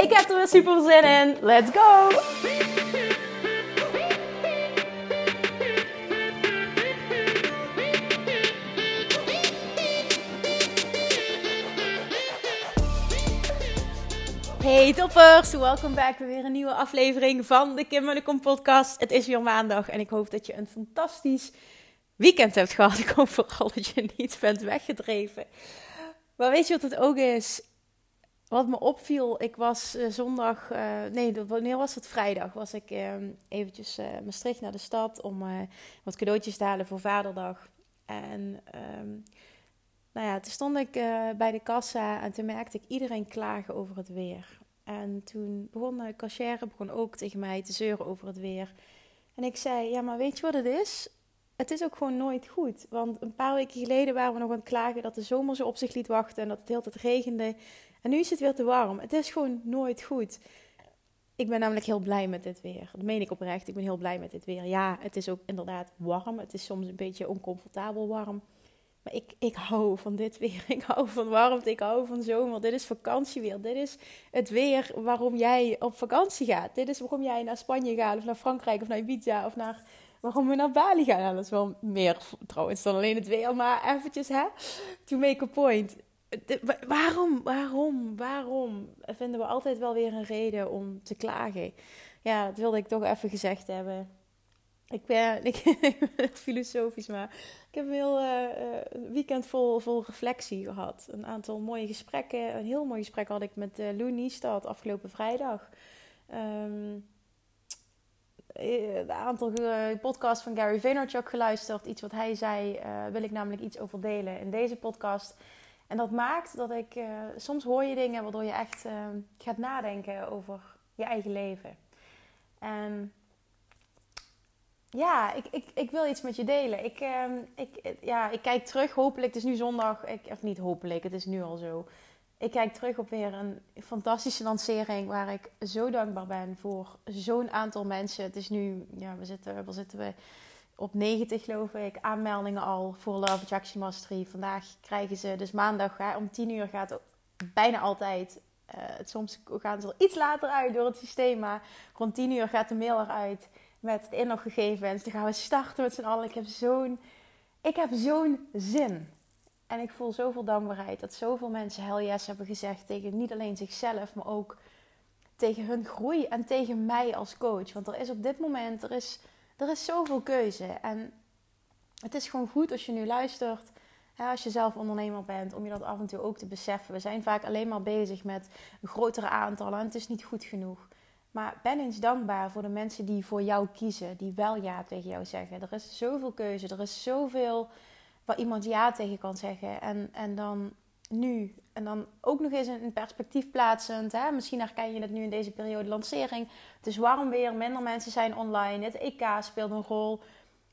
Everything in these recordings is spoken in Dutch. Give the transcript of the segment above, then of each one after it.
Ik heb er weer super zin in. Let's go! Hey toppers, welkom bij weer een nieuwe aflevering van de Kim Munnekom podcast. Het is weer maandag en ik hoop dat je een fantastisch weekend hebt gehad. Ik hoop vooral dat je niet bent weggedreven. Maar weet je wat het ook is? Wat me opviel, ik was uh, zondag, uh, nee, wanneer was het? Vrijdag was ik uh, eventjes Maastricht naar de stad om wat cadeautjes te halen voor Vaderdag. En um, nou ja, toen stond ik bij de kassa en toen merkte ik iedereen klagen over het weer. En toen begon de cashier begon ook tegen mij te zeuren over het weer. En ik zei, ja, maar weet je wat het is? Het is ook gewoon nooit goed. Want een paar weken geleden waren we nog aan het klagen dat de zomer zo op zich liet wachten en dat het de hele tijd regende. En nu is het weer te warm. Het is gewoon nooit goed. Ik ben namelijk heel blij met dit weer. Dat meen ik oprecht. Ik ben heel blij met dit weer. Ja, het is ook inderdaad warm. Het is soms een beetje oncomfortabel warm. Maar ik, ik hou van dit weer. Ik hou van warmte. Ik hou van zomer. Dit is vakantieweer. Dit is het weer waarom jij op vakantie gaat. Dit is waarom jij naar Spanje gaat. Of naar Frankrijk. Of naar Ibiza. Of naar... Waarom we naar Bali gaan. Nou, dat is wel meer trouwens dan alleen het weer. Maar eventjes, hè. To make a point waarom, waarom, waarom vinden we altijd wel weer een reden om te klagen? Ja, dat wilde ik toch even gezegd hebben. Ik ben, ik, filosofisch, maar ik heb een heel uh, weekend vol, vol reflectie gehad. Een aantal mooie gesprekken. Een heel mooi gesprek had ik met uh, Lou Niestad afgelopen vrijdag. Um, een aantal podcasts van Gary Vaynerchuk geluisterd. Iets wat hij zei, wil ik namelijk iets over delen in deze podcast. En dat maakt dat ik, uh, soms hoor je dingen waardoor je echt uh, gaat nadenken over je eigen leven. En ja, ik, ik, ik wil iets met je delen. Ik, uh, ik, ja, ik kijk terug, hopelijk, het is nu zondag, ik, of niet hopelijk, het is nu al zo. Ik kijk terug op weer een fantastische lancering waar ik zo dankbaar ben voor zo'n aantal mensen. Het is nu, ja, we zitten, waar zitten we? Op 90 geloof ik aanmeldingen al voor Love Attraction Mastery. Vandaag krijgen ze dus maandag hè, om 10 uur gaat bijna altijd. Uh, soms gaan ze er iets later uit door het systeem, maar rond 10 uur gaat de mail eruit met de inloggegevens. Dan gaan we starten met z'n allen. Ik heb zo'n, ik heb zo'n zin. En ik voel zoveel dankbaarheid dat zoveel mensen hell yes hebben gezegd tegen niet alleen zichzelf, maar ook tegen hun groei en tegen mij als coach. Want er is op dit moment, er is er is zoveel keuze. En het is gewoon goed als je nu luistert, als je zelf ondernemer bent, om je dat af en toe ook te beseffen. We zijn vaak alleen maar bezig met grotere aantallen en het is niet goed genoeg. Maar ben eens dankbaar voor de mensen die voor jou kiezen, die wel ja tegen jou zeggen. Er is zoveel keuze, er is zoveel waar iemand ja tegen kan zeggen. En, en dan nu. En dan ook nog eens een perspectief plaatsend. Hè? Misschien herken je het nu in deze periode lancering. Is warm weer, minder mensen zijn online. Het EK speelt een rol.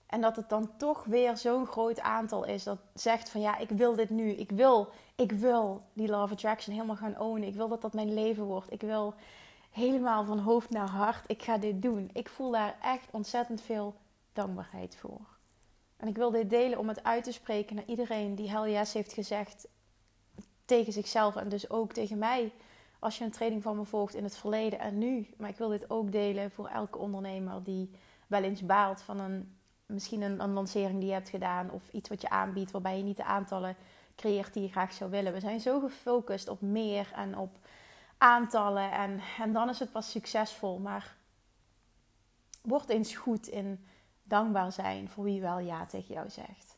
En dat het dan toch weer zo'n groot aantal is dat zegt van ja, ik wil dit nu. Ik wil, ik wil die Love Attraction helemaal gaan ownen. Ik wil dat dat mijn leven wordt. Ik wil helemaal van hoofd naar hart. Ik ga dit doen. Ik voel daar echt ontzettend veel dankbaarheid voor. En ik wil dit delen om het uit te spreken naar iedereen die hell yes heeft gezegd tegen zichzelf en dus ook tegen mij. Als je een training van me volgt in het verleden en nu. Maar ik wil dit ook delen voor elke ondernemer die wel eens baalt van een, misschien een, een lancering die je hebt gedaan. Of iets wat je aanbiedt waarbij je niet de aantallen creëert die je graag zou willen. We zijn zo gefocust op meer en op aantallen. En, en dan is het pas succesvol. Maar word eens goed in dankbaar zijn voor wie wel ja tegen jou zegt.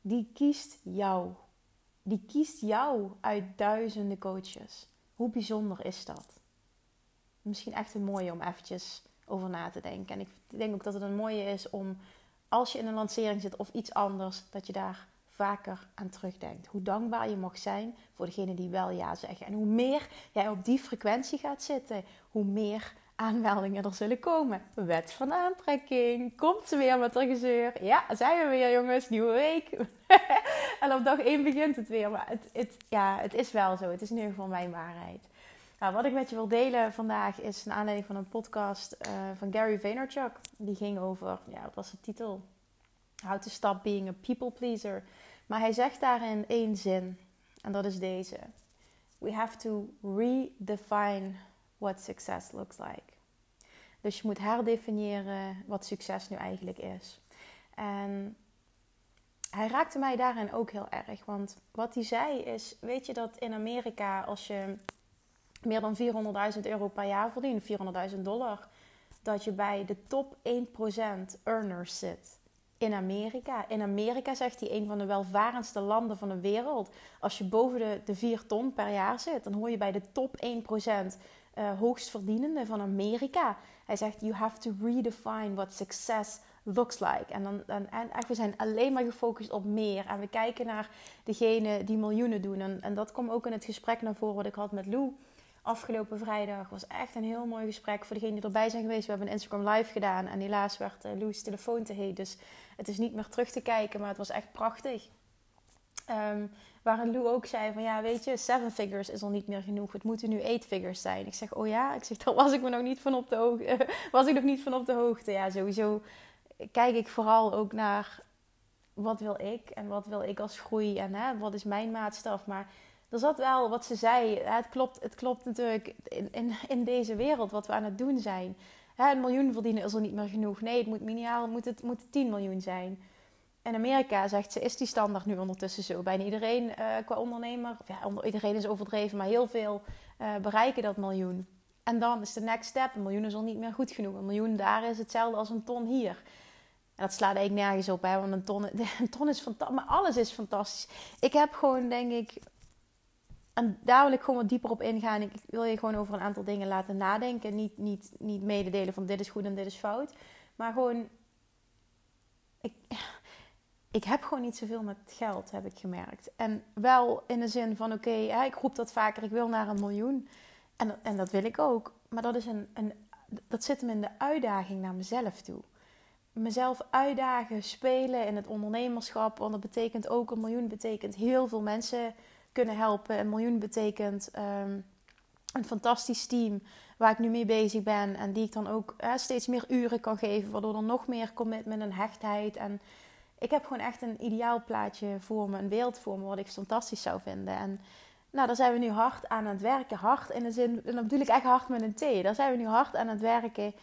Die kiest jou die kiest jou uit duizenden coaches. Hoe bijzonder is dat? Misschien echt een mooie om eventjes over na te denken. En ik denk ook dat het een mooie is om, als je in een lancering zit of iets anders, dat je daar vaker aan terugdenkt. Hoe dankbaar je mag zijn voor degene die wel ja zeggen. En hoe meer jij op die frequentie gaat zitten, hoe meer aanmeldingen er zullen komen. Wet van aantrekking. Komt ze weer met haar gezeur. Ja, zijn we weer jongens. Nieuwe week. en op dag 1 begint het weer. Maar het, het, ja, het is wel zo. Het is in ieder geval mijn waarheid. Nou, wat ik met je wil delen vandaag is een aanleiding van een podcast uh, van Gary Vaynerchuk. Die ging over, ja, wat was de titel? How to stop being a people pleaser. Maar hij zegt daarin één zin. En dat is deze. We have to redefine what success looks like. Dus je moet herdefiniëren wat succes nu eigenlijk is. En hij raakte mij daarin ook heel erg. Want wat hij zei is: Weet je dat in Amerika, als je meer dan 400.000 euro per jaar verdient, 400.000 dollar, dat je bij de top 1% earners zit in Amerika. In Amerika zegt hij een van de welvarendste landen van de wereld. Als je boven de, de 4 ton per jaar zit, dan hoor je bij de top 1% uh, hoogstverdienende van Amerika. Hij zegt, you have to redefine what success looks like. En, dan, en echt, we zijn alleen maar gefocust op meer. En we kijken naar degene die miljoenen doen. En, en dat komt ook in het gesprek naar voren wat ik had met Lou afgelopen vrijdag. was echt een heel mooi gesprek voor degenen die erbij zijn geweest. We hebben een Instagram live gedaan. En helaas werd uh, Lou's telefoon te heet. Dus het is niet meer terug te kijken. Maar het was echt prachtig. Um, waarin Lou ook zei van ja, weet je, seven figures is al niet meer genoeg. Het moeten nu eight figures zijn. Ik zeg, oh ja, ik zeg, daar was ik me nog niet van op de hoogte. was ik nog niet van op de hoogte. Ja, sowieso kijk ik vooral ook naar wat wil ik en wat wil ik als groei en hè, wat is mijn maatstaf. Maar er zat wel wat ze zei. Het klopt, het klopt natuurlijk in, in, in deze wereld wat we aan het doen zijn. Hè, een miljoen verdienen is er niet meer genoeg. Nee, het moet minimaal moet het, moet 10 miljoen zijn. In Amerika zegt ze, is die standaard nu ondertussen zo. Bijna iedereen uh, qua ondernemer, ja, iedereen is overdreven, maar heel veel uh, bereiken dat miljoen. En dan is de next step, een miljoen is al niet meer goed genoeg. Een miljoen daar is hetzelfde als een ton hier. En dat slaat eigenlijk nergens op, hè, want een ton, een ton is fantastisch, maar alles is fantastisch. Ik heb gewoon, denk ik, en daar wil ik gewoon wat dieper op ingaan. Ik wil je gewoon over een aantal dingen laten nadenken. Niet, niet, niet mededelen van dit is goed en dit is fout. Maar gewoon, ik, ik heb gewoon niet zoveel met geld, heb ik gemerkt. En wel in de zin van, oké, ik roep dat vaker, ik wil naar een miljoen. En, en dat wil ik ook. Maar dat, is een, een, dat zit hem in de uitdaging naar mezelf toe. Mezelf uitdagen, spelen in het ondernemerschap. Want dat betekent ook, een miljoen betekent heel veel mensen kunnen helpen. Een miljoen betekent um, een fantastisch team waar ik nu mee bezig ben. En die ik dan ook steeds meer uren kan geven. Waardoor er nog meer commitment en hechtheid en ik heb gewoon echt een ideaal plaatje voor me, een beeld voor me, wat ik fantastisch zou vinden. En nou, daar zijn we nu hard aan het werken. Hard in de zin, en dan bedoel ik echt hard met een T. Daar zijn we nu hard aan het werken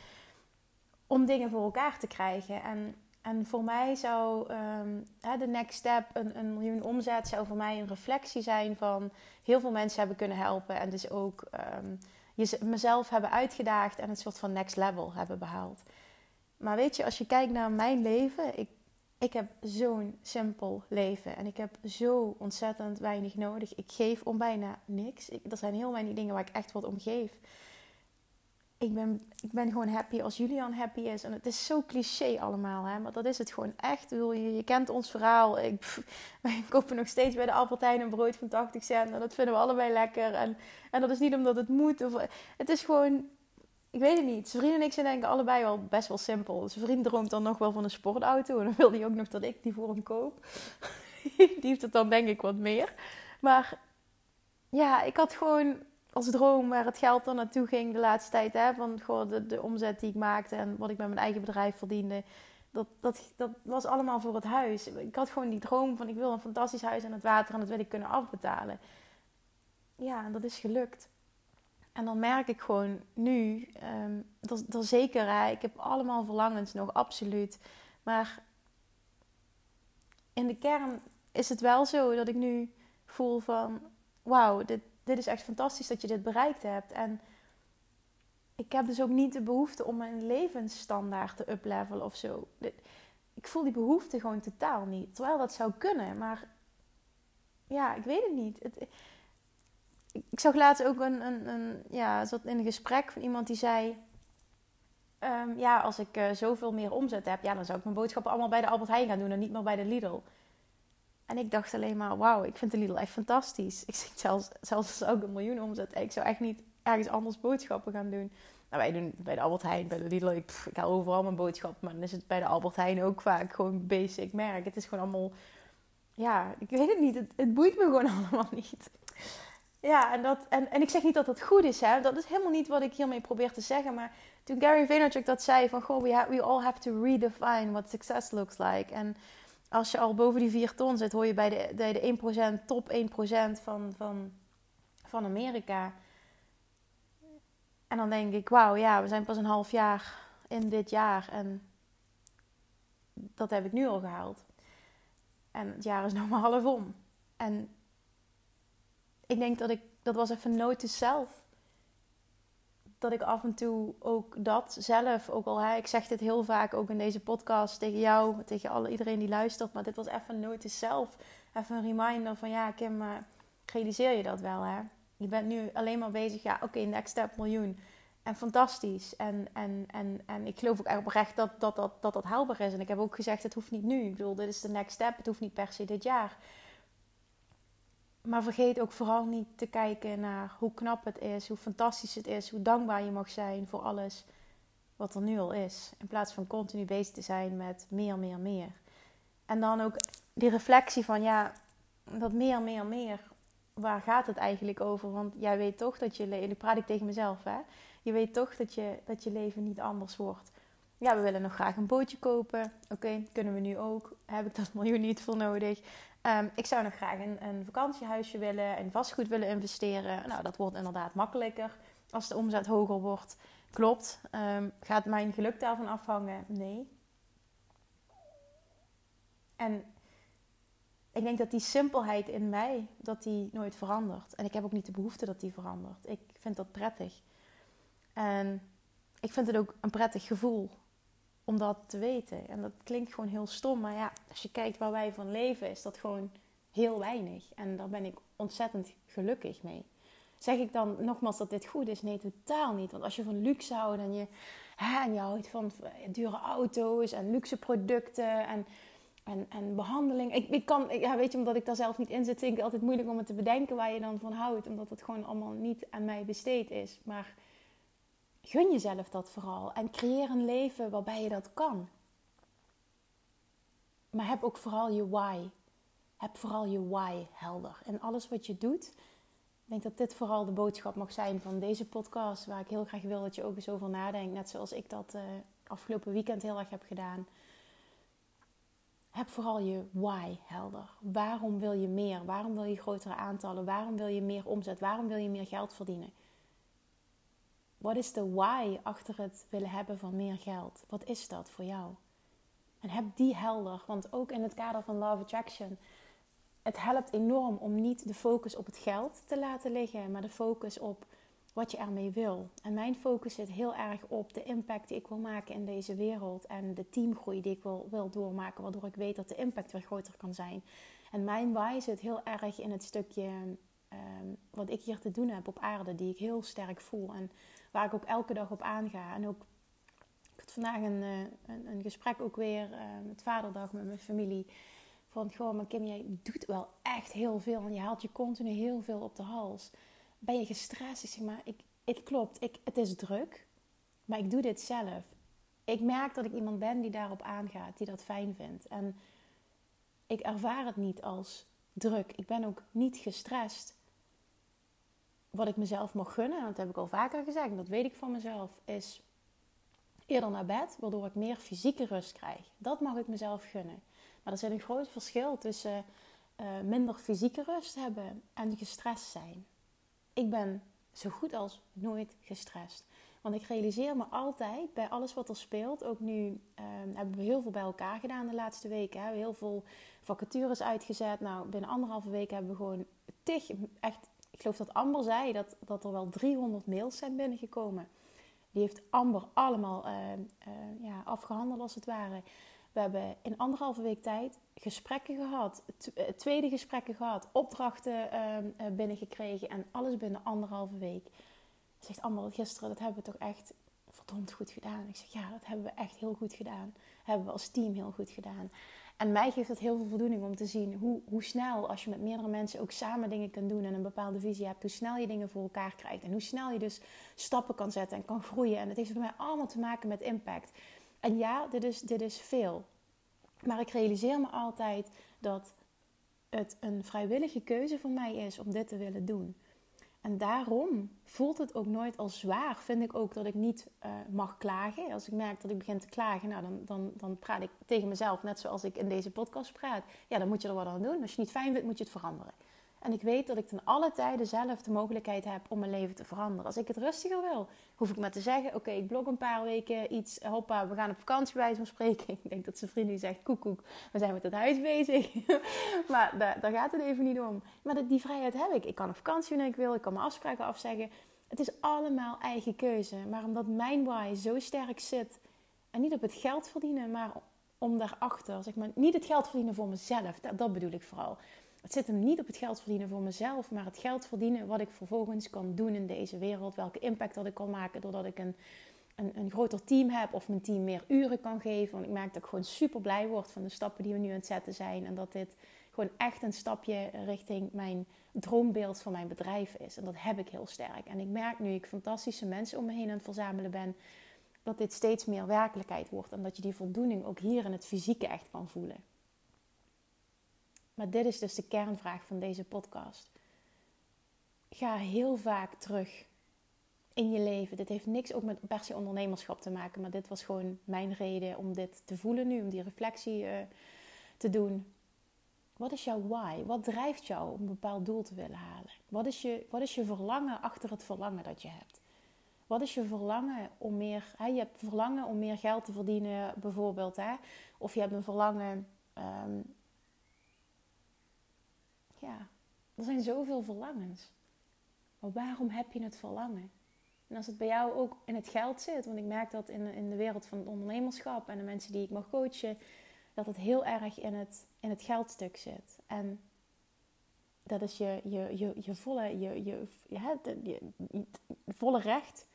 om dingen voor elkaar te krijgen. En, en voor mij zou um, de next step, een, een miljoen omzet, zou voor mij een reflectie zijn van heel veel mensen hebben kunnen helpen. En dus ook um, mezelf hebben uitgedaagd en een soort van next level hebben behaald. Maar weet je, als je kijkt naar mijn leven, ik ik heb zo'n simpel leven en ik heb zo ontzettend weinig nodig. Ik geef om bijna niks. Ik, er zijn heel weinig dingen waar ik echt wat om geef. Ik ben, ik ben gewoon happy als Julian happy is. En het is zo cliché allemaal, hè? maar dat is het gewoon echt. Je, je kent ons verhaal. Ik, wij kopen nog steeds bij de Albertijn een brood van 80 cent. En dat vinden we allebei lekker. En, en dat is niet omdat het moet. Of, het is gewoon ik weet het niet. Zijn vriend en ik zijn denk ik allebei wel best wel simpel. Zijn vriend droomt dan nog wel van een sportauto. En dan wil hij ook nog dat ik die voor hem koop. die heeft het dan denk ik wat meer. Maar ja, ik had gewoon als droom waar het geld dan naartoe ging de laatste tijd. Hè, van gewoon de, de omzet die ik maakte en wat ik met mijn eigen bedrijf verdiende. Dat, dat, dat was allemaal voor het huis. Ik had gewoon die droom van ik wil een fantastisch huis aan het water en dat wil ik kunnen afbetalen. Ja, en dat is gelukt. En dan merk ik gewoon nu, um, dat, dat zeker, hè, ik heb allemaal verlangens nog, absoluut. Maar in de kern is het wel zo dat ik nu voel van, wauw, dit, dit is echt fantastisch dat je dit bereikt hebt. En ik heb dus ook niet de behoefte om mijn levensstandaard te uplevelen of zo. Ik voel die behoefte gewoon totaal niet. Terwijl dat zou kunnen, maar ja, ik weet het niet. Het, ik zag laatst ook een, een, een, ja, zat in een gesprek van iemand die zei... Um, ja, als ik uh, zoveel meer omzet heb, ja, dan zou ik mijn boodschappen allemaal bij de Albert Heijn gaan doen en niet meer bij de Lidl. En ik dacht alleen maar, wauw, ik vind de Lidl echt fantastisch. Ik zeg zelfs, zelfs als ik een miljoen omzet, ik zou echt niet ergens anders boodschappen gaan doen. Nou, wij doen bij de Albert Heijn, bij de Lidl, ik, pff, haal overal mijn boodschappen. Maar dan is het bij de Albert Heijn ook vaak gewoon basic merk. Het is gewoon allemaal, ja, ik weet het niet. Het boeit me gewoon allemaal niet. Ja, en, dat, en, en ik zeg niet dat dat goed is, hè. Dat is helemaal niet wat ik hiermee probeer te zeggen. Maar toen Gary Vaynerchuk dat zei van, goh, we, we all have to redefine what success looks like. En als je al boven die 4 ton zit, hoor je bij de, de 1%, top 1% van, van, van Amerika. En dan denk ik, wauw, ja, we zijn pas een half jaar in dit jaar en dat heb ik nu al gehaald. En het jaar is nog maar half om. En ik denk dat ik, dat was even note zelf. Dat ik af en toe ook dat zelf, ook al, hè, ik zeg dit heel vaak ook in deze podcast tegen jou, tegen alle, iedereen die luistert, maar dit was even note zelf. Even een reminder van ja, Kim, realiseer je dat wel, hè? Je bent nu alleen maar bezig, ja, oké, okay, next step miljoen. En fantastisch. En, en, en, en ik geloof ook echt oprecht dat dat, dat, dat dat haalbaar is. En ik heb ook gezegd, het hoeft niet nu. Ik bedoel, dit is de next step. Het hoeft niet per se dit jaar. Maar vergeet ook vooral niet te kijken naar hoe knap het is, hoe fantastisch het is, hoe dankbaar je mag zijn voor alles wat er nu al is. In plaats van continu bezig te zijn met meer, meer, meer. En dan ook die reflectie van ja, dat meer, meer, meer. Waar gaat het eigenlijk over? Want jij weet toch dat je, en praat ik tegen mezelf hè. Je weet toch dat je, dat je leven niet anders wordt. Ja, we willen nog graag een bootje kopen. Oké, kunnen we nu ook. Heb ik dat miljoen niet voor nodig? Um, ik zou nog graag een, een vakantiehuisje willen en vastgoed willen investeren. Nou, dat wordt inderdaad makkelijker als de omzet hoger wordt. Klopt. Um, gaat mijn geluk daarvan afhangen? Nee. En ik denk dat die simpelheid in mij, dat die nooit verandert. En ik heb ook niet de behoefte dat die verandert. Ik vind dat prettig. En ik vind het ook een prettig gevoel om dat te weten. En dat klinkt gewoon heel stom, maar ja, als je kijkt waar wij van leven, is dat gewoon heel weinig. En daar ben ik ontzettend gelukkig mee. Zeg ik dan nogmaals dat dit goed is? Nee, totaal niet. Want als je van luxe houdt en je, hè, en je houdt van dure auto's en luxe producten en, en, en behandeling. Ik, ik kan, ja, weet je, omdat ik daar zelf niet in zit, vind ik altijd moeilijk om het te bedenken waar je dan van houdt. Omdat het gewoon allemaal niet aan mij besteed is. Maar gun jezelf dat vooral en creëer een leven waarbij je dat kan. Maar heb ook vooral je why. Heb vooral je why helder. En alles wat je doet, ik denk dat dit vooral de boodschap mag zijn van deze podcast, waar ik heel graag wil dat je ook eens over nadenkt, net zoals ik dat uh, afgelopen weekend heel erg heb gedaan. Heb vooral je why helder. Waarom wil je meer? Waarom wil je grotere aantallen? Waarom wil je meer omzet? Waarom wil je meer geld verdienen? Wat is de why achter het willen hebben van meer geld? Wat is dat voor jou? En heb die helder, want ook in het kader van Love Attraction, het helpt enorm om niet de focus op het geld te laten liggen, maar de focus op wat je ermee wil. En mijn focus zit heel erg op de impact die ik wil maken in deze wereld en de teamgroei die ik wil, wil doormaken, waardoor ik weet dat de impact weer groter kan zijn. En mijn why zit heel erg in het stukje ehm, wat ik hier te doen heb op aarde, die ik heel sterk voel. En waar ik ook elke dag op aanga. En ook, ik had vandaag een, eh, een, een gesprek ook weer uh, met vaderdag met mijn familie. Van, gewoon, maar Kim, jij doet wel echt heel veel. En je haalt je continu heel veel op de hals. Ben je gestrest? Ik zeg maar, ik, het klopt, ik, het is druk. Maar ik doe dit zelf. Ik merk dat ik iemand ben die daarop aangaat, die dat fijn vindt. En ik ervaar het niet als druk. Ik ben ook niet gestrest wat ik mezelf mag gunnen, en dat heb ik al vaker gezegd, en dat weet ik van mezelf, is eerder naar bed, waardoor ik meer fysieke rust krijg. Dat mag ik mezelf gunnen. Maar er zit een groot verschil tussen uh, minder fysieke rust hebben en gestrest zijn. Ik ben zo goed als nooit gestrest. Want ik realiseer me altijd bij alles wat er speelt. Ook nu uh, hebben we heel veel bij elkaar gedaan de laatste weken. Heel veel vacatures uitgezet. Nou, binnen anderhalve week hebben we gewoon tig, echt geloof dat Amber zei dat, dat er wel 300 mails zijn binnengekomen. Die heeft Amber allemaal uh, uh, ja, afgehandeld als het ware. We hebben in anderhalve week tijd gesprekken gehad, eh, tweede gesprekken gehad, opdrachten uh, binnengekregen en alles binnen anderhalve week. Zegt Amber gisteren, dat hebben we toch echt verdomd goed gedaan. Ik zeg, ja, dat hebben we echt heel goed gedaan. Hebben we als team heel goed gedaan. En mij geeft het heel veel voldoening om te zien hoe, hoe snel, als je met meerdere mensen ook samen dingen kan doen en een bepaalde visie hebt, hoe snel je dingen voor elkaar krijgt. En hoe snel je dus stappen kan zetten en kan groeien. En het heeft bij mij allemaal te maken met impact. En ja, dit is, dit is veel. Maar ik realiseer me altijd dat het een vrijwillige keuze voor mij is om dit te willen doen. En daarom voelt het ook nooit als zwaar. Vind ik ook dat ik niet uh, mag klagen. Als ik merk dat ik begin te klagen, nou, dan, dan, dan praat ik tegen mezelf, net zoals ik in deze podcast praat. Ja, dan moet je er wat aan doen. Als je het niet fijn vindt, moet je het veranderen. En ik weet dat ik ten alle tijden zelf de mogelijkheid heb om mijn leven te veranderen. Als ik het rustiger wil, hoef ik maar te zeggen: Oké, ik blok een paar weken iets. Hoppa, we gaan op vakantie bij van spreken. Ik denk dat zijn vriendin zegt: Koekoek, we zijn met het huis bezig. maar daar, gaat het even niet om. Maar die vrijheid heb ik. Ik kan op vakantie wanneer ik wil, ik kan mijn afspraken afzeggen. Het is allemaal eigen keuze. Maar omdat mijn why zo sterk zit, en niet op het geld verdienen, maar om daarachter, zeg maar, niet het geld verdienen voor mezelf, dat bedoel ik vooral. Het zit hem niet op het geld verdienen voor mezelf, maar het geld verdienen wat ik vervolgens kan doen in deze wereld. Welke impact dat ik kan maken doordat ik een, een, een groter team heb of mijn team meer uren kan geven. Want ik merk dat ik gewoon super blij word van de stappen die we nu aan het zetten zijn. En dat dit gewoon echt een stapje richting mijn droombeeld van mijn bedrijf is. En dat heb ik heel sterk. En ik merk nu ik fantastische mensen om me heen aan het verzamelen ben, dat dit steeds meer werkelijkheid wordt. En dat je die voldoening ook hier in het fysieke echt kan voelen. Maar dit is dus de kernvraag van deze podcast. Ga heel vaak terug in je leven. Dit heeft niks ook met per se ondernemerschap te maken, maar dit was gewoon mijn reden om dit te voelen nu, om die reflectie uh, te doen. Wat is jouw why? Wat drijft jou om een bepaald doel te willen halen? Wat is je, wat is je verlangen achter het verlangen dat je hebt? Wat is je verlangen om meer... Hè, je hebt verlangen om meer geld te verdienen bijvoorbeeld. Hè? Of je hebt een verlangen um, ja, er zijn zoveel verlangens. Maar waarom heb je het verlangen? En als het bij jou ook in het geld zit, want ik merk dat in, in de wereld van het ondernemerschap en de mensen die ik mag coachen, dat het heel erg in het, in het geldstuk zit. En dat is je, je, je, je volle, je, je, je, volle recht.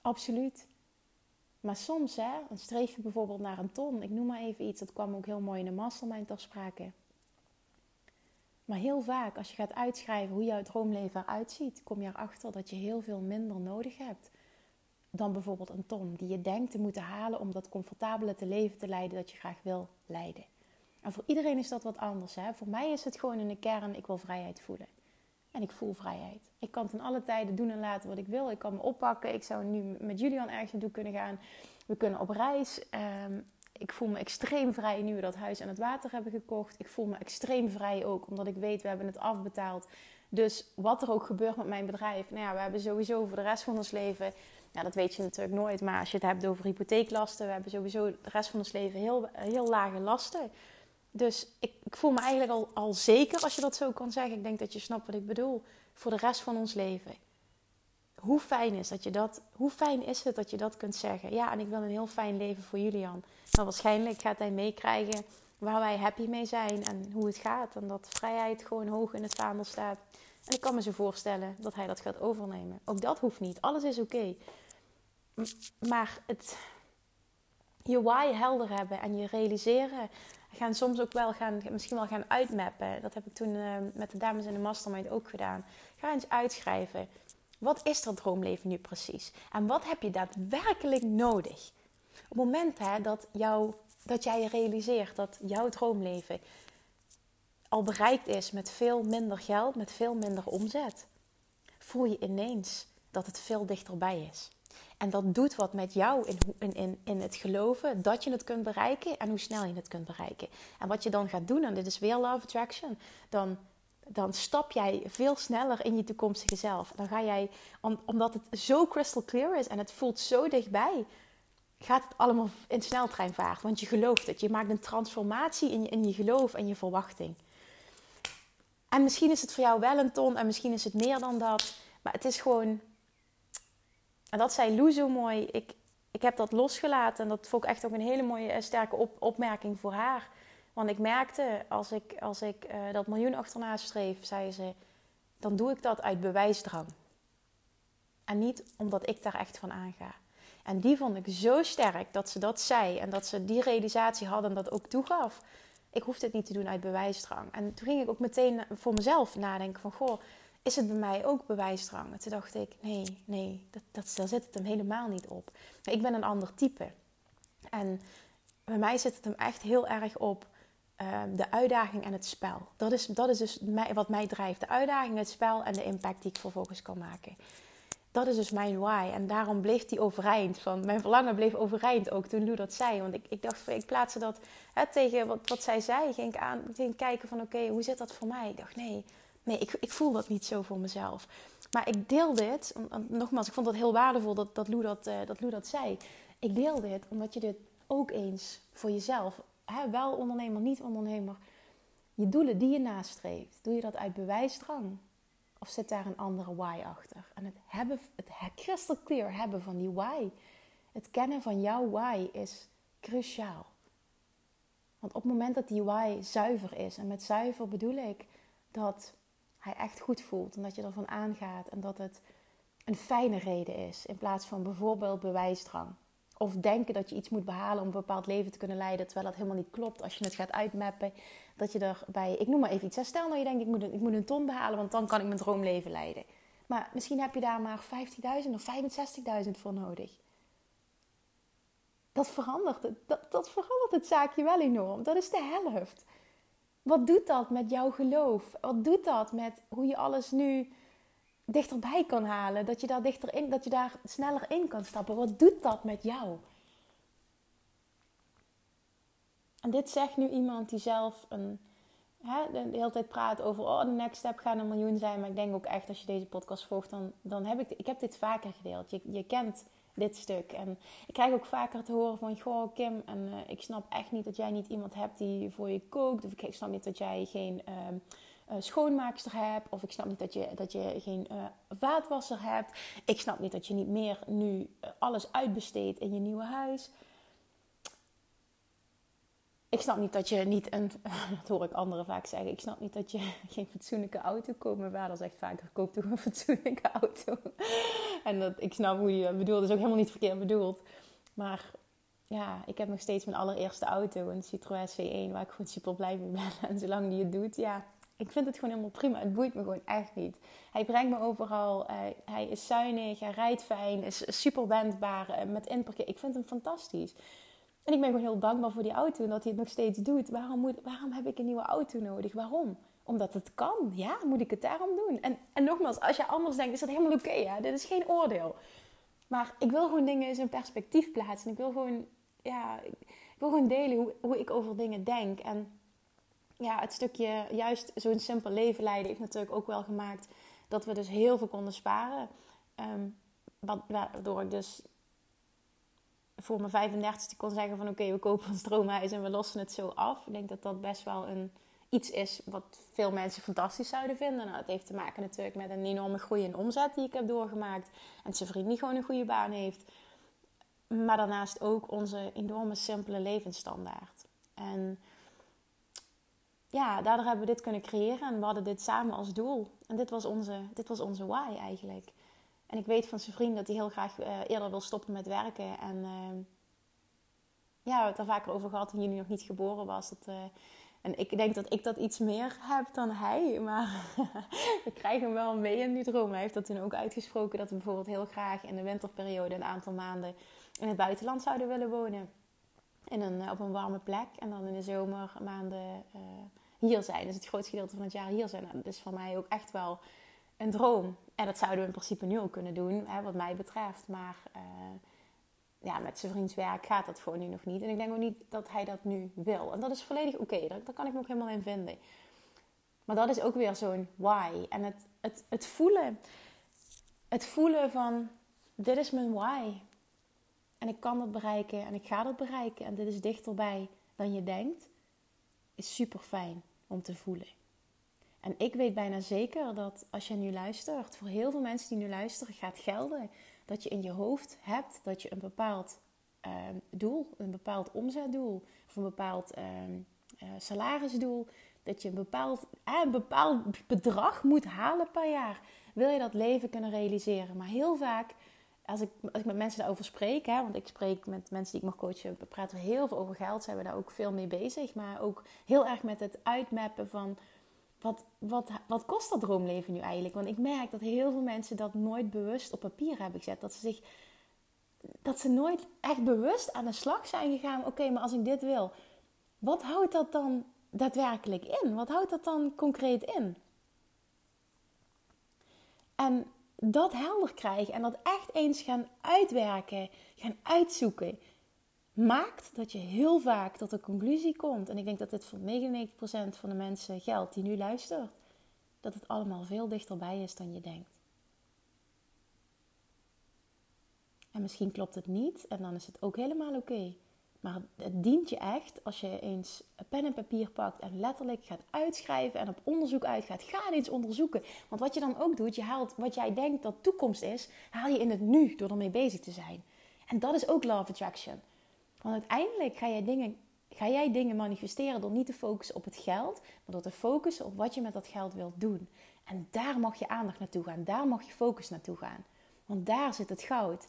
Absoluut. Maar soms hè, dan streef je bijvoorbeeld naar een ton. Ik noem maar even iets, dat kwam ook heel mooi in de mastermind ter. Maar heel vaak, als je gaat uitschrijven hoe jouw droomleven eruit ziet, kom je erachter dat je heel veel minder nodig hebt dan bijvoorbeeld een ton die je denkt te moeten halen om dat comfortabele te leven te leiden dat je graag wil leiden. En voor iedereen is dat wat anders. Hè? Voor mij is het gewoon in de kern, ik wil vrijheid voelen. En ik voel vrijheid. Ik kan ten alle tijden doen en laten wat ik wil. Ik kan me oppakken. Ik zou nu met Julian ergens naartoe kunnen gaan. We kunnen op reis. Um, ik voel me extreem vrij nu we dat huis aan het water hebben gekocht. Ik voel me extreem vrij ook, omdat ik weet, we hebben het afbetaald. Dus wat er ook gebeurt met mijn bedrijf, nou ja, we hebben sowieso voor de rest van ons leven, ja, dat weet je natuurlijk nooit, maar als je het hebt over hypotheeklasten, we hebben sowieso de rest van ons leven heel, heel lage lasten. Dus ik, ik voel me eigenlijk al, al zeker, als je dat zo kan zeggen. Ik denk dat je snapt wat ik bedoel, voor de rest van ons leven hoe fijn is dat je dat, hoe fijn is het dat je dat kunt zeggen? Ja, en ik wil een heel fijn leven voor Julian. Nou, waarschijnlijk gaat hij meekrijgen waar wij happy mee zijn en hoe het gaat. En dat vrijheid gewoon hoog in het vaandel staat. En ik kan me zo voorstellen dat hij dat gaat overnemen. Ook dat hoeft niet. Alles is oké. Maar het, je why helder hebben en je realiseren. Gaan soms ook wel gaan, misschien wel gaan uitmappen. Dat heb ik toen uh, met de dames in de mastermind ook gedaan. Ga eens uitschrijven. Wat is dat droomleven nu precies? En wat heb je daadwerkelijk nodig? Op het moment dat, jou, dat jij realiseert dat jouw droomleven al bereikt is met veel minder geld, met veel minder omzet, voel je ineens dat het veel dichterbij is. En dat doet wat met jou in, in, in het geloven dat je het kunt bereiken en hoe snel je het kunt bereiken. En wat je dan gaat doen, en dit is weer Love Attraction, dan dan stap jij veel sneller in je toekomstige zelf. Dan ga jij, omdat het zo crystal clear is en het voelt zo dichtbij, gaat het allemaal in sneltreinvaart. Want je gelooft het. Je maakt een transformatie in je, in je geloof en je verwachting. En misschien is het voor jou wel een ton en misschien is het meer dan dat. Maar het is gewoon. En dat zei Lou zo mooi. Ik, ik heb dat losgelaten. En dat vond ik echt ook een hele mooie, eh, sterke op, opmerking voor haar. Want ik merkte, als ik, als ik uh, dat miljoen achterna streef, zei ze, dan doe ik dat uit bewijsdrang. En niet omdat ik daar echt van aanga. En die vond ik zo sterk dat ze dat zei en dat ze die realisatie hadden en dat ook toegaf. Ik hoef dit niet te doen uit bewijsdrang. En toen ging ik ook meteen voor mezelf nadenken van, goh, is het bij mij ook bewijsdrang? En toen dacht ik, nee, nee, dat, dat, daar zit het hem helemaal niet op. ik ben een ander type. En bij mij zit het hem echt heel erg op ehm, de uitdaging en het spel. Dat is, dat is dus wat mij drijft. De uitdaging, het spel en de impact die ik vervolgens kan maken. Dat is dus mijn why. En daarom bleef die overeind. Van, mijn verlangen bleef overeind ook toen Lou dat zei. Want ik, ik dacht, ik plaatste dat hè, tegen wat, wat zij zei. Ging ik aan ging kijken van, oké, hoe zit dat voor mij? Ik dacht, nee, nee ik, ik voel dat niet zo voor mezelf. Maar ik deel dit, nogmaals, ik vond dat heel waardevol dat, dat, Lou dat, uh, dat Lou dat zei. Ik deel dit omdat je dit ook eens voor jezelf, wel ondernemer, niet ondernemer, je doelen die je nastreeft, doe je dat uit bewijsdrang? Of zit daar een andere why achter? En het, hebben, het crystal clear hebben van die why, het kennen van jouw why is cruciaal. Want op het moment dat die why zuiver is, en met zuiver bedoel ik dat hij echt goed voelt en dat je ervan aangaat en dat het een fijne reden is in plaats van bijvoorbeeld bewijsdrang. Of denken dat je iets moet behalen om een bepaald leven te kunnen leiden, terwijl dat helemaal niet klopt. Als je het gaat uitmappen, dat je erbij, ik noem maar even iets. Stel nou je denkt, ik moet, een, ik moet een ton behalen, want dan kan ik mijn droomleven leiden. Maar misschien heb je daar maar 50.000 of 65.000 voor nodig. Dat verandert, het, dat, dat verandert het zaakje wel enorm. Dat is de helft. Wat doet dat met jouw geloof? Wat doet dat met hoe je alles nu dichterbij kan halen. Dat je daar, dichter in, dat je daar sneller in kan stappen. Wat doet dat met jou? En dit zegt nu iemand die zelf een, hè, de hele tijd praat over... oh, de next step gaat een miljoen zijn. Maar ik denk ook echt, als je deze podcast volgt... dan, dan heb ik... Ik heb dit vaker gedeeld. Je, je kent dit stuk. En ik krijg ook vaker te horen van... Goh, Kim, en, uh, ik snap echt niet dat jij niet iemand hebt die voor je kookt. Of ik snap niet dat jij geen... Uh, schoonmaakster hebt. Of ik snap niet dat je, dat je geen uh, vaatwasser hebt. Ik snap niet dat je niet meer nu uh, alles uitbesteedt in je nieuwe huis. Ik snap niet dat je niet een, dat hoor ik anderen vaak zeggen, ik snap niet dat je geen fatsoenlijke auto koopt. Mijn vader zegt vaak, koop toch een fatsoenlijke auto. en dat, ik snap hoe je bedoelt, is ook helemaal niet verkeerd bedoeld. Maar ja, ik heb nog steeds mijn allereerste auto, een Citroën C1, waar ik gewoon super blij mee ben. En zolang die het doet, ja, ik vind het gewoon helemaal prima. Het boeit me gewoon echt niet. Hij brengt me overal. Hij, hij is zuinig, hij rijdt fijn, is super wendbaar eh, met inparkeren. Ik vind hem fantastisch. En ik ben gewoon heel dankbaar voor die auto en dat hij het nog steeds doet. Waarom, moet, waarom heb ik een nieuwe auto nodig? Waarom? Omdat het kan. Ja, moet ik het daarom doen? En, en nogmaals, als je anders denkt, is dat helemaal oké. Okay, Dit is geen oordeel. Maar ik wil gewoon dingen in zijn perspectief plaatsen. Ik wil gewoon, ja, ik wil gewoon delen hoe, hoe ik over dingen denk. En ja, het stukje juist zo'n simpel leven leiden heeft natuurlijk ook wel gemaakt dat we dus heel veel konden sparen. Um, waardoor ik dus voor mijn 35ste kon zeggen van oké, we kopen een stroomhuis en we lossen het zo af. Ik denk dat dat best wel een, iets is wat veel mensen fantastisch zouden vinden. Nou, het heeft te maken natuurlijk met een enorme groei in omzet die ik heb doorgemaakt. En zijn vriend die gewoon een goede baan heeft. Maar daarnaast ook onze enorme simpele levensstandaard. En ja, daardoor hebben we dit kunnen creëren en we hadden dit samen als doel. En dit was onze, dit was onze why eigenlijk. En ik weet van zijn vriend dat hij heel graag uh, eerder wil stoppen met werken. En uh, ja, we hebben het er vaker over gehad toen jullie nog niet geboren was. Uh, en ik denk dat ik dat iets meer heb dan hij. Maar we krijgen hem wel mee in die droom. Hij heeft dat toen ook uitgesproken dat we bijvoorbeeld heel graag in de winterperiode een aantal maanden in het buitenland zouden willen wonen. In een, op een warme plek. En dan in de zomermaanden hier zijn. Dus het grootste gedeelte van het jaar hier zijn. dat is voor mij ook echt wel een droom. En dat zouden we in principe nu ook kunnen doen, hè, wat mij betreft. Maar uh, ja, met zijn vriends werk gaat dat gewoon nu nog niet. En ik denk ook niet dat hij dat nu wil. En dat is volledig oké. Okay. Daar, kan ik me ook helemaal in vinden. Maar dat is ook weer zo'n why. En het, het, het voelen. Het voelen van, dit is mijn why. En ik kan dat bereiken en ik ga dat bereiken. En dit is dichterbij dan je denkt. Is super fijn om te voelen. En ik weet bijna zeker dat als je nu luistert, voor heel veel mensen die nu luisteren, gaat gelden dat je in je hoofd hebt dat je een bepaald uh, doel, een bepaald omzetdoel of een bepaald uh, uh, salarisdoel, dat je een bepaald, eh, een bepaald bedrag moet halen per jaar. Wil je dat leven kunnen realiseren? Maar heel vaak als ik, als ik met mensen daarover spreek, hè, want ik spreek met mensen die ik mag coachen, we praten heel veel over geld, zijn we daar ook veel mee bezig. Maar ook heel erg met het uitmappen van wat, wat, wat kost dat droomleven nu eigenlijk? Want ik merk dat heel veel mensen dat nooit bewust op papier hebben gezet. Dat ze zich dat ze nooit echt bewust aan de slag zijn gegaan. Oké, maar als ik dit wil, wat houdt dat dan daadwerkelijk in? Wat houdt dat dan concreet in? En dat helder krijgen en dat echt eens gaan uitwerken, gaan uitzoeken, maakt dat je heel vaak tot de conclusie komt. En ik denk dat dit voor 99% van de mensen geldt die nu luisteren. Dat het allemaal veel dichterbij is dan je denkt. En misschien klopt het niet en dan is het ook helemaal oké. Maar het dient je echt als je eens pen en papier pakt en letterlijk gaat uitschrijven en op onderzoek uitgaat. Ga eens onderzoeken. Want wat je dan ook doet, je haalt wat jij denkt dat toekomst is, haal je in het nu door ermee bezig te zijn. En dat is ook love attraction. Want uiteindelijk ga jij dingen, ga jij dingen manifesteren door niet te focussen op het geld, maar door te focussen op wat je met dat geld wilt doen. En daar mag je aandacht naartoe gaan, daar mag je focus naartoe gaan. Want daar zit het goud.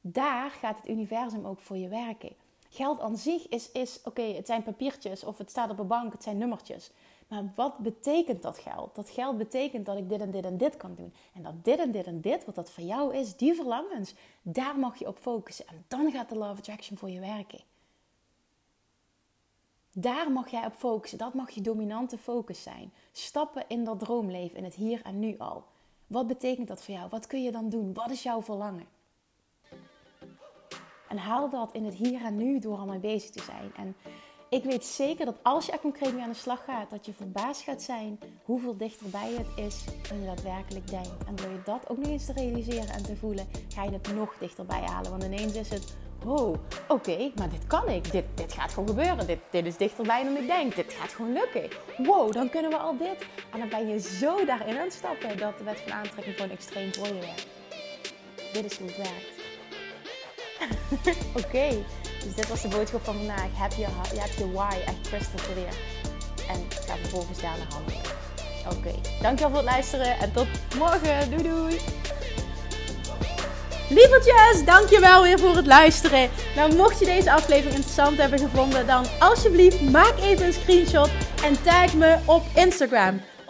Daar gaat het universum ook voor je werken. Geld aan zich is, is oké, het zijn papiertjes of het staat op een bank, het zijn nummertjes. Maar wat betekent dat geld? Dat geld betekent dat ik dit en dit en dit kan doen. En dat dit en dit en dit, wat dat voor jou is, die verlangens, daar mag je op focussen. En dan gaat de Love Attraction voor je werken. Daar mag jij op focussen. Dat mag je dominante focus zijn. Stappen in dat droomleven, in het hier en nu al. Wat betekent dat voor jou? Wat kun je dan doen? Wat is jouw verlangen? En haal dat in het hier en nu door al mee bezig te zijn. En ik weet zeker dat als je er concreet mee aan de slag gaat, dat je verbaasd gaat zijn hoeveel dichterbij het is dan je daadwerkelijk denkt. En door je dat ook nog eens te realiseren en te voelen, ga je het nog dichterbij halen. Want ineens is het, oh, oké, maar dit kan ik. Dit, dit gaat gewoon gebeuren. Dit, dit is dichterbij dan ik denk. Dit gaat gewoon lukken. Wow, dan kunnen we al dit. En dan ben je zo daarin aan het stappen dat de wet van aantrekking gewoon extreem voor je werkt. Dit is hoe het werkt. Oké, dus dit was de boodschap van vandaag. Heb je, je, hebt je why echt crystal clear. En ga vervolgens daar naar handelen. Oké, dankjewel voor het luisteren en tot morgen. Doei doei. Lievertjes, dankjewel weer voor het luisteren. Nou, mocht je deze aflevering interessant hebben gevonden, dan alsjeblieft maak even een screenshot en tag me op Instagram.